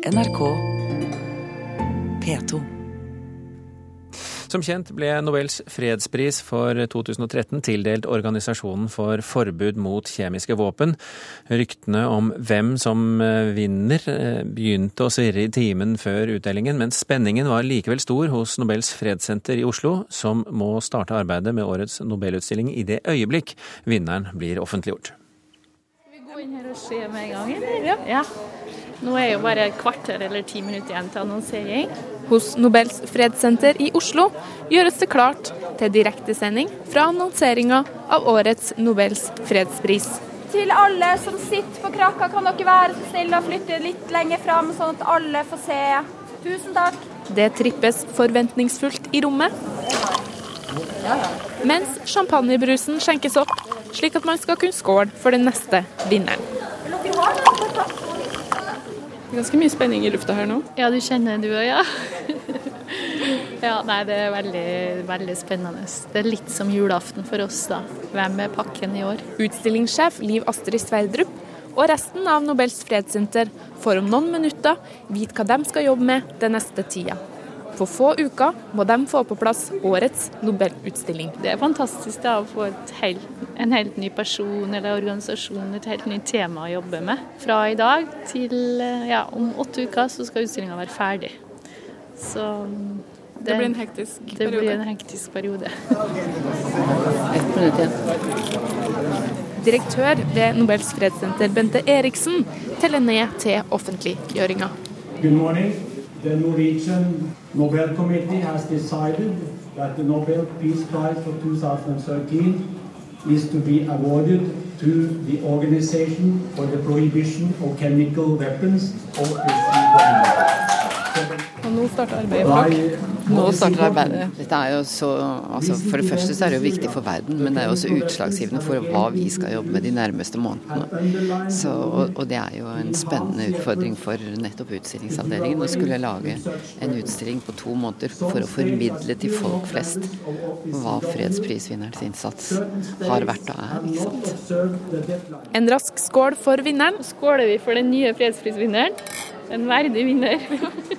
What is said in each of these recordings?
NRK P2. Som kjent ble Nobels fredspris for 2013 tildelt Organisasjonen for forbud mot kjemiske våpen. Ryktene om hvem som eh, vinner eh, begynte å svirre i timen før utdelingen, men spenningen var likevel stor hos Nobels fredssenter i Oslo, som må starte arbeidet med årets nobelutstilling i det øyeblikk vinneren blir offentliggjort. Skal vi gå inn her og se med en gang, eller? Ja. ja. Nå er jo bare et kvarter eller ti minutter igjen til annonsering. Hos Nobels fredssenter i Oslo gjøres det klart til direktesending fra annonseringa av årets Nobels fredspris. Til alle som sitter på krakka, kan dere være så snille å flytte litt lenger fram, sånn at alle får se. Tusen takk. Det trippes forventningsfullt i rommet. Mens champagnebrusen skjenkes opp, slik at man skal kunne skåle for den neste vinneren. Ganske mye spenning i lufta her nå. Ja, du kjenner du òg, ja. ja, nei, det er veldig, veldig spennende. Det er litt som julaften for oss, da. Hvem er pakken i år? Utstillingssjef Liv Astrid Sverdrup og resten av Nobels fredssenter får om noen minutter vite hva de skal jobbe med den neste tida. På få uker må de få på plass årets Nobelutstilling. Det er fantastisk da, å få helt, en helt ny person eller organisasjon, et helt nytt tema å jobbe med. Fra i dag til ja, om åtte uker så skal utstillinga være ferdig. Så det, det, blir en hektisk det periode. Det blir en hektisk periode. Ett minutt igjen. Direktør ved Nobels fredssenter, Bente Eriksen, teller ned til offentliggjøringa. Good morning. The Norwegian Nobel Committee has decided that the Nobel Peace Prize for 2013 is to be awarded to the Organization for the Prohibition of Chemical Weapons, OSCE. Og nå starter arbeidet. Nå starter arbeidet. Dette er jo så, altså for det første så er det jo viktig for verden, men det er jo også utslagsgivende for hva vi skal jobbe med de nærmeste månedene. Så, og, og, det er jo en spennende utfordring for nettopp utstillingsavdelingen å skulle lage en utstilling på to måneder for å formidle til folk flest hva fredsprisvinnerens innsats har vært og er. ikke sant? En rask skål for vinneren. Skåler vi for den nye fredsprisvinneren. En verdig vinner.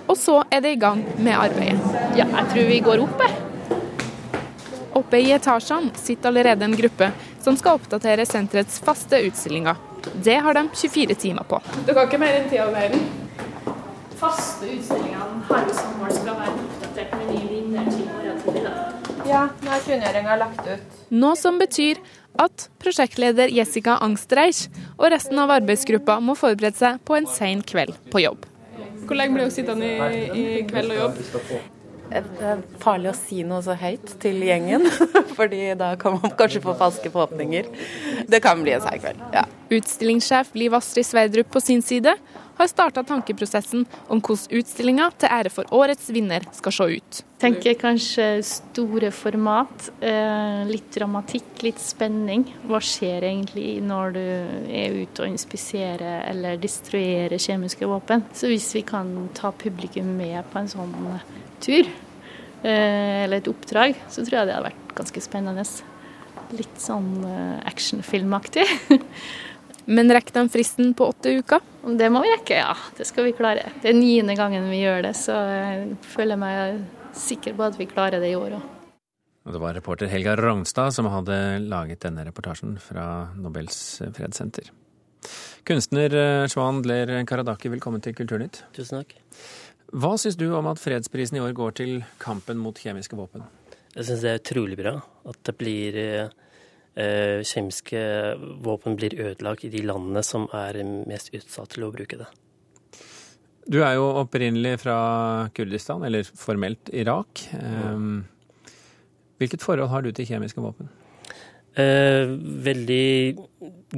og så er det i gang med arbeidet. Ja, jeg tror vi går opp, jeg. Oppe i etasjene sitter allerede en gruppe som skal oppdatere senterets faste utstillinger. Det har de 24 timer på. Dere har ikke mer enn tid av verden? Faste utstillingene har jo som mål skal være oppdatert med ny vinner til morgen tidlig. Ja, nå er kunngjøringa lagt ut. Noe som betyr at prosjektleder Jessica Angstreich og resten av arbeidsgruppa må forberede seg på en sen kveld på jobb. Hvor lenge blir hun sittende i, i kveld og jobb? Det er farlig å si noe så høyt til gjengen, fordi da kan man kanskje få falske forhåpninger. Det kan bli en seig kveld, ja. Utstillingssjef Liv Astrid Sverdrup på sin side har starta tankeprosessen om hvordan utstillinga til ære for årets vinner skal se ut. Tenker kanskje store format, eh, litt dramatikk, litt spenning. Hva skjer egentlig når du er ute og inspiserer eller destruerer kjemiske våpen? Så hvis vi kan ta publikum med på en sånn tur, eh, eller et oppdrag, så tror jeg det hadde vært ganske spennende. Litt sånn eh, actionfilmaktig. Men rekker de fristen på åtte uker? Det må vi rekke, ja. Det skal vi klare. Det er niende gangen vi gjør det, så jeg føler meg sikker på at vi klarer det i år òg. Det var reporter Helga Rognstad som hadde laget denne reportasjen fra Nobels fredssenter. Kunstner Svan Dler Karadaki, velkommen til Kulturnytt. Tusen takk. Hva syns du om at fredsprisen i år går til kampen mot kjemiske våpen? Jeg syns det er utrolig bra at det blir eh, kjemiske våpen blir ødelagt i de landene som er mest utsatt til å bruke det. Du er jo opprinnelig fra Kurdistan, eller formelt Irak. Ja. hvilket forhold har du til kjemiske våpen? Eh, veldig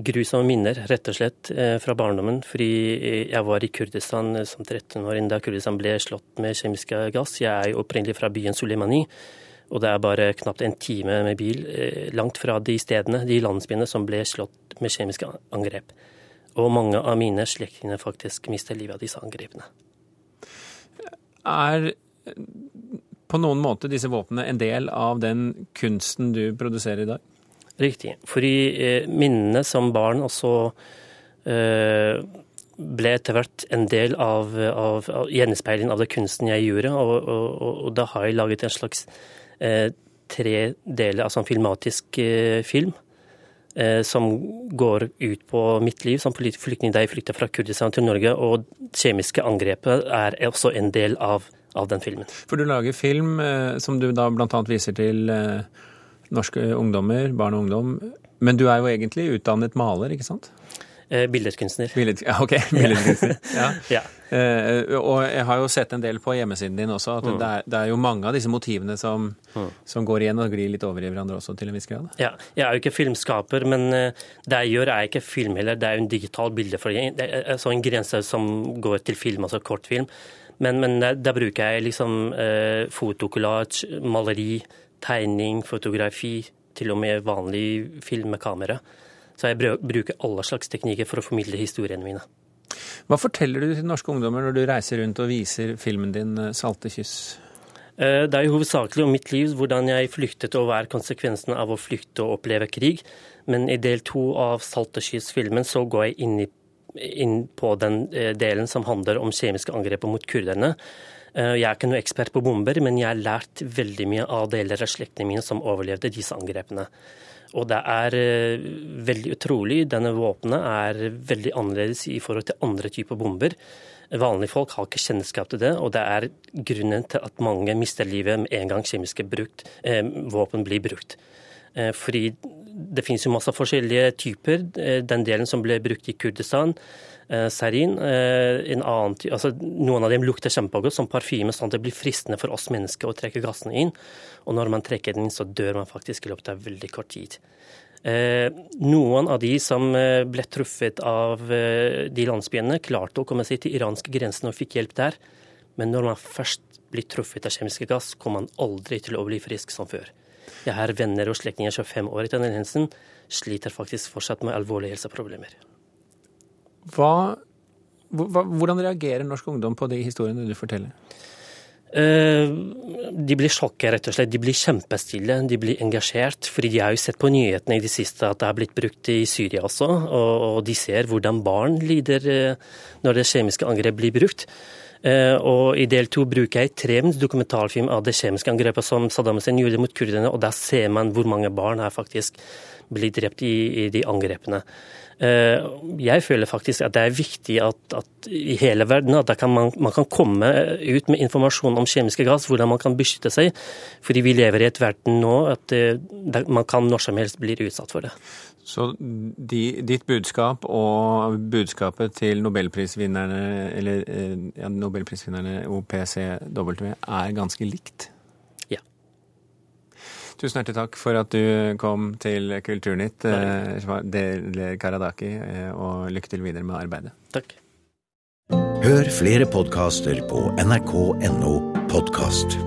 grusomme minner, rett og slett, eh, fra barndommen. Fordi jeg var i Kurdistan som 13-åring da Kurdistan ble slått med kjemiske gass. Jeg er jo opprinnelig fra byen Suleimani. Og det er bare knapt en time med bil eh, langt fra de stedene, de landsbyene som ble slått med kjemiske angrep. Og mange av mine slektninger faktisk mister livet av disse angrepene. Er på noen måte disse våpnene en del av den kunsten du produserer i dag? Riktig. Fordi eh, minnene som barn også eh, ble etter hvert en del av, av, av gjenspeilingen av det kunsten jeg gjorde. Og, og, og, da har jeg laget en slags eh, tre deler, altså en filmatisk eh, film. Som går ut på mitt liv som flyktning da jeg flykta fra Kurdistan til Norge. Og kjemiske angrepet er også en del av, av den filmen. For du lager film som du da bl.a. viser til eh, norske ungdommer, barn og ungdom. Men du er jo egentlig utdannet maler, ikke sant? Eh, billedkunstner. Billed, ok, billedkunstner. Ja. ja. Eh, og jeg har jo sett en del på hjemmesiden din også, at mm. det, er, det, er, jo mange av disse motivene som, mm. som, går igjen og glir litt over i hverandre også, til en viss grad. Ja, jeg er jo ikke filmskaper, men eh, det jeg gjør er ikke film heller, det er jo en digital bilde. For det er så en grense som går til film, altså kortfilm. Men, men da bruker jeg liksom eh, fotokollasj, maleri, tegning, fotografi, til og med vanlig film med kamera. Så jeg bruker alle slags teknikker for å formidle historiene mine. Hva forteller du til norske ungdommer når du reiser rundt og viser filmen din eh, 'Salte kyss'? Eh, det er jo hovedsakelig om mitt liv, hvordan jeg flyktet og hva er konsekvensene av å flykte og oppleve krig. Men i del to av 'Salte kyss'-filmen så går jeg inn, i, inn, på den eh, delen som handler om kjemiske angrep mot kurderne. Jeg er ikke noe ekspert på bomber, men jeg har lært veldig mye av deler av slektene mine som overlevde disse angrepene. Og det er eh, veldig utrolig. Denne våpenet er veldig annerledes i forhold til andre typer bomber. Vanlige folk har ikke kjennskap til det, og det er grunnen til at mange mister livet med en gang kjemiske brukt, eh, våpen blir brukt. Eh, fordi det finnes jo masse forskjellige typer. Eh, den delen som ble brukt i Kurdistan, serin. eh, en annen, altså, noen av dem lukter kjempegodt som parfyme, sånn at det blir fristende for oss mennesker å trekke gassene inn. Og når man trekker den inn, så dør man faktisk i løpet av veldig kort tid. Eh, noen av de som eh, ble truffet av eh, de landsbyene, klarte å komme seg til iranske grensen og fikk hjelp der. Men når man først blir truffet av kjemiske gass, kommer man aldri til å bli frisk som før. Jeg har venner og slektninger 25 år etter Daniel Hensen, sliter faktisk fortsatt med alvorlige helseproblemer. Hva, hvordan reagerer norsk ungdom på de historiene du forteller? Eh, de blir sjokket, rett og slett. De blir kjempestille, de blir engasjert. fordi de har jo sett på nyhetene i det siste at det har blitt brukt i Syria også. Og de ser hvordan barn lider eh, når det kjemiske angrep blir brukt. Eh, og I del to bruker jeg tre dokumentarfilm av det kjemiske angrepet som Saddam Hussein gjorde mot kurderne. og Der ser man hvor mange barn her faktisk blitt drept i, i de angrepene. Eh, jeg føler faktisk at det er viktig at, at i hele verden at man, man, kan komme ut med informasjon om kjemiske gass, hvordan man kan beskytte seg. Fordi vi lever i et verden nå at det, man kan når som helst bli utsatt for det. Så de, ditt budskap og budskapet til nobelprisvinnerne, eller eh, ja, nobelprisvinnerne OPCW er ganske likt? Tusen hjertelig takk for at du kom til Kulturnytt, eh, Del Karadaki, eh, og lykke til videre med arbeidet. Takk. Hør flere podkaster på nrk.no podkast.